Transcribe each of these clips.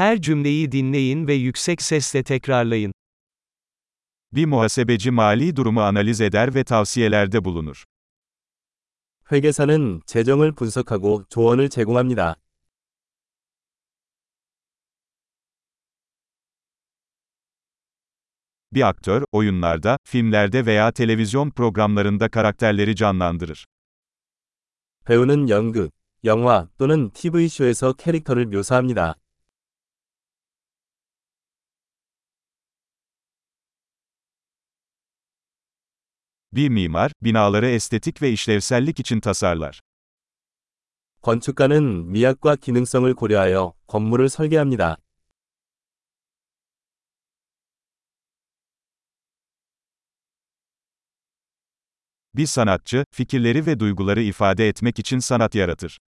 Her cümleyi dinleyin ve yüksek sesle tekrarlayın. Bir muhasebeci mali durumu analiz eder ve tavsiyelerde bulunur. 회계사는 재정을 분석하고 조언을 제공합니다. Bir aktör, oyunlarda, filmlerde veya televizyon programlarında karakterleri canlandırır. 배우는 연극, 영화 또는 TV쇼에서 캐릭터를 묘사합니다. Bir mimar, binaları estetik ve işlevsellik için tasarlar. 건축가는 미학과 기능성을 고려하여 건물을 설계합니다. Bir sanatçı, fikirleri ve duyguları ifade etmek için sanat yaratır.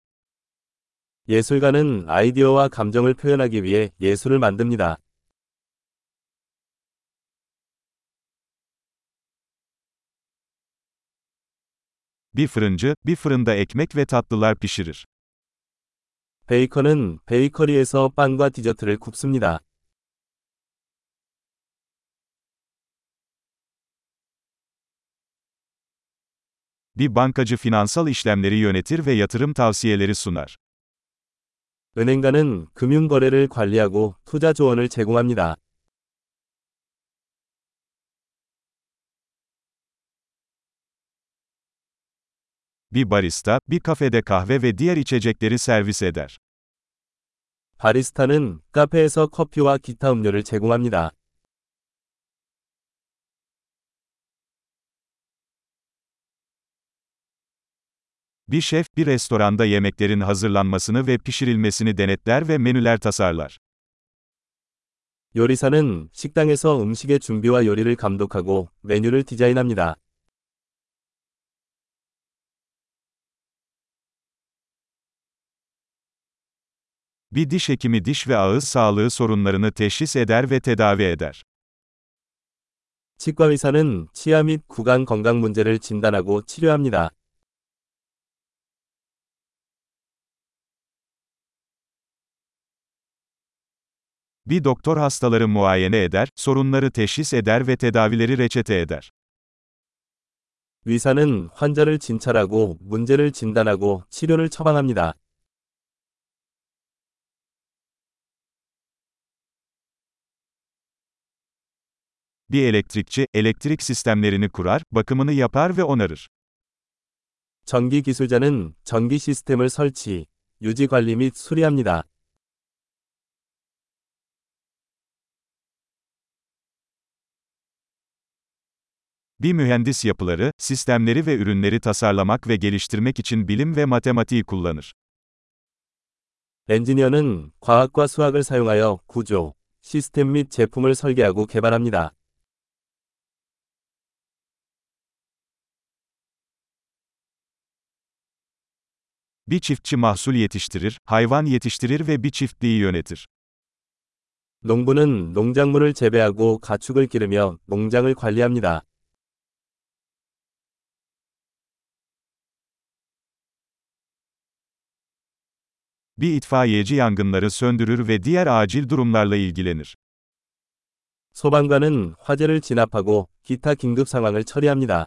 예술가는 아이디어와 감정을 표현하기 위해 예술을 만듭니다. Bir fırıncı, bir fırında ekmek ve tatlılar pişirir. 베이커는 베이커리에서 빵과 디저트를 굽습니다. Bir bankacı finansal işlemleri yönetir ve yatırım tavsiyeleri sunar. 은행가는 금융 거래를 관리하고 투자 조언을 제공합니다. Bir barista, bir kafede kahve ve diğer içecekleri servis eder. 바리스타는 카페에서 커피와 기타 음료를 제공합니다. Bir şef, bir restoranda yemeklerin hazırlanmasını ve pişirilmesini denetler ve menüler tasarlar. 요리사는 식당에서 음식의 준비와 요리를 감독하고 메뉴를 디자인합니다. Bir diş hekimi diş ve ağız sağlığı sorunlarını teşhis eder ve tedavi eder. 치과 의사는 치아 및 구강 건강 문제를 진단하고 치료합니다. Bir doktor hastaları muayene eder, sorunları teşhis eder ve tedavileri reçete eder. 의사는 환자를 진찰하고 문제를 진단하고 치료를 처방합니다. Bir elektrikçi, elektrik sistemlerini kurar, bakımını yapar ve onarır. 전기 기술자는 전기 시스템을 설치, 유지 관리 및 수리합니다. Bir mühendis yapıları, sistemleri ve ürünleri tasarlamak ve geliştirmek için bilim ve matematiği kullanır. 엔지니어는 과학과 수학을 사용하여 구조, 시스템 및 제품을 설계하고 개발합니다. Bir çiftçi mahsul yetiştirir, hayvan yetiştirir ve bir çiftliği yönetir. 농부는 농작물을 재배하고 가축을 기르며 농장을 관리합니다. Bir itfaiyeci yangınları söndürür ve diğer acil durumlarla ilgilenir. 소방관은 화재를 진압하고 기타 긴급 상황을 처리합니다.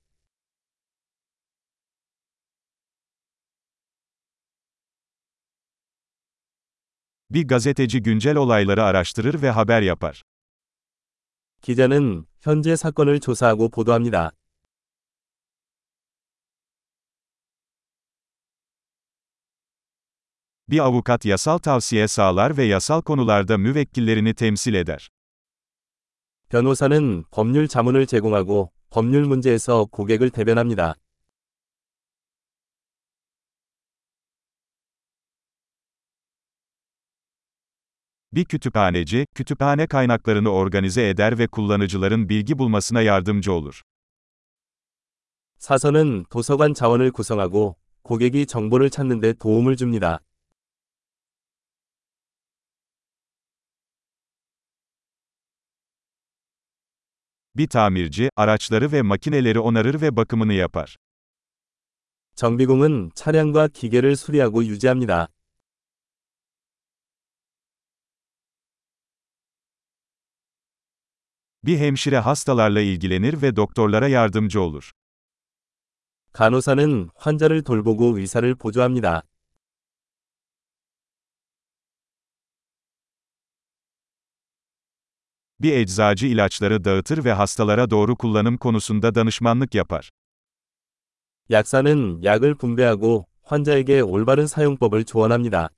Bir gazeteci güncel olayları araştırır ve haber yapar. 기자는 현재 사건을 조사하고 보도합니다. Bir avukat yasal tavsiye sağlar ve yasal konularda müvekkillerini temsil eder. 변호사는 법률 자문을 제공하고 법률 문제에서 고객을 대변합니다. Bir kütüphaneci, kütüphane kaynaklarını organize eder ve kullanıcıların bilgi bulmasına yardımcı olur. 사서는 도서관 자원을 구성하고 고객이 정보를 찾는 데 도움을 줍니다. Bir tamirci, araçları ve makineleri onarır ve bakımını yapar. 정비공은 차량과 기계를 수리하고 유지합니다. Bir hemşire hastalarla ilgilenir ve doktorlara yardımcı olur. 간호사는 환자를 돌보고 의사를 보조합니다. Bir eczacı ilaçları dağıtır ve hastalara doğru kullanım konusunda danışmanlık yapar. 약사는 약을 분배하고 환자에게 올바른 사용법을 조언합니다.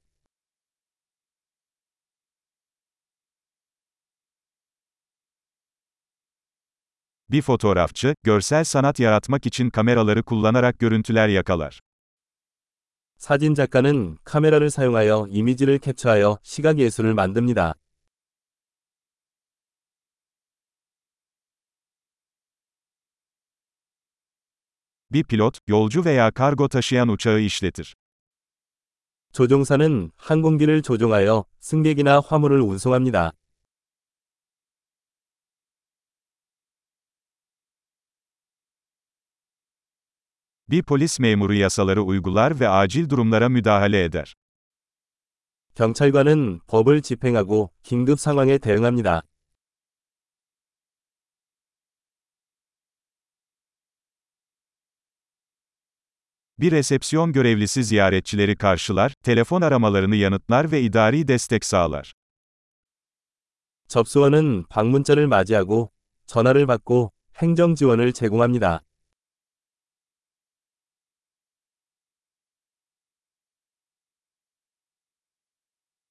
Bir fotoğrafçı, görsel sanat yaratmak için kameraları kullanarak görüntüler yakalar. 사진 작가는 카메라를 사용하여 이미지를 캡처하여 시각 예술을 만듭니다. Bir pilot, yolcu veya kargo taşıyan uçağı işletir. 조종사는 항공기를 조종하여 승객이나 화물을 운송합니다. Bir polis memuru yasaları uygular ve acil durumlara müdahale eder. 경찰관은 법을 집행하고 긴급 상황에 대응합니다. Bir resepsiyon görevlisi ziyaretçileri karşılar, telefon aramalarını yanıtlar ve idari destek sağlar. 접수원은 방문자를 맞이하고 전화를 받고 행정 지원을 제공합니다.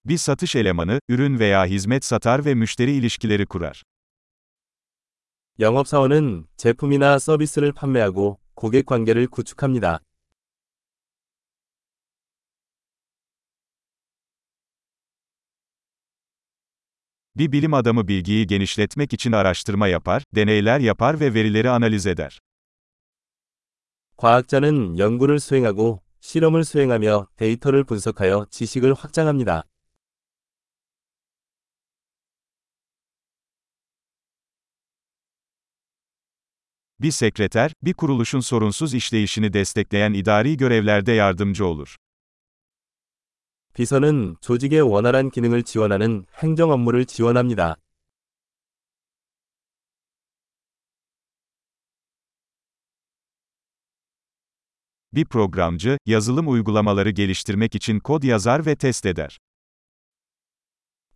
Bir satış elemanı, ürün veya hizmet satar ve müşteri ilişkileri kurar. 영업사원은 제품이나 서비스를 판매하고 고객 관계를 구축합니다. Bir bilim adamı bilgiyi genişletmek için araştırma yapar, deneyler yapar ve verileri analiz eder. 과학자는 연구를 수행하고 실험을 수행하며 데이터를 분석하여 지식을 확장합니다. Bir sekreter, bir kuruluşun sorunsuz işleyişini destekleyen idari görevlerde yardımcı olur. 비서는 조직의 원활한 기능을 지원하는 행정 업무를 지원합니다. Bir programcı, yazılım uygulamaları geliştirmek için kod yazar ve test eder.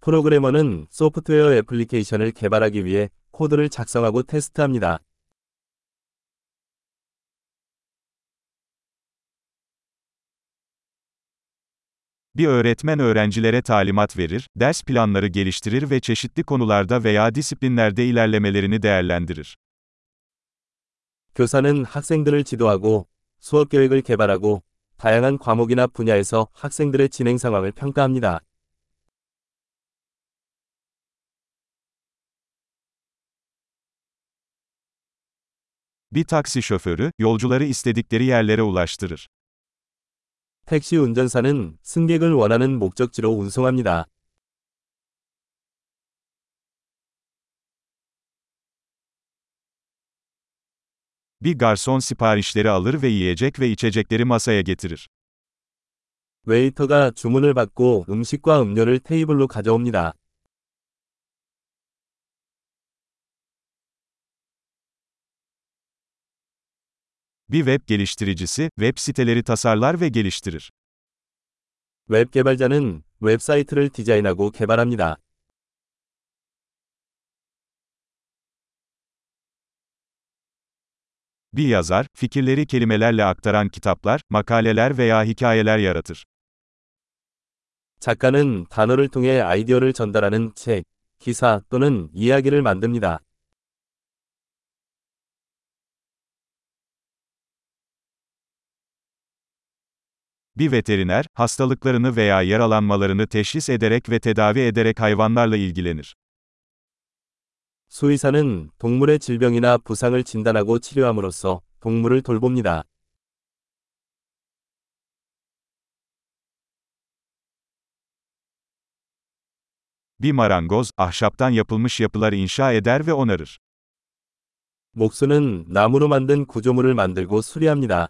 프로그래머는 소프트웨어 애플리케이션을 개발하기 위해 코드를 작성하고 테스트합니다. Bir öğretmen öğrencilere talimat verir, ders planları geliştirir ve çeşitli konularda veya disiplinlerde ilerlemelerini değerlendirir. 교사는 학생들을 지도하고 수업 계획을 개발하고 다양한 과목이나 분야에서 학생들의 진행 상황을 평가합니다. Bir taksi şoförü, yolcuları istedikleri yerlere ulaştırır. 택시 운전사는 승객을 원하는 목적지로 운송합니다. Bir garson siparişleri alır ve yiyecek ve içecekleri masaya getirir. 웨이터가 주문을 받고 음식과 음료를 테이블로 가져옵니다. Bir web geliştiricisi, web siteleri tasarlar ve geliştirir. 웹 개발자는 웹사이트를 디자인하고 개발합니다. Bir yazar, fikirleri kelimelerle aktaran kitaplar, makaleler veya hikayeler yaratır. 작가는 단어를 통해 아이디어를 전달하는 책, 기사 또는 이야기를 만듭니다. Bir veteriner, hastalıklarını veya yaralanmalarını teşhis ederek ve tedavi ederek hayvanlarla ilgilenir. 수의사는 동물의 질병이나 부상을 진단하고 치료함으로써 동물을 돌봅니다. Bir marangoz, ahşaptan yapılmış yapılar inşa eder ve onarır. 목수는 나무로 만든 구조물을 만들고 수리합니다.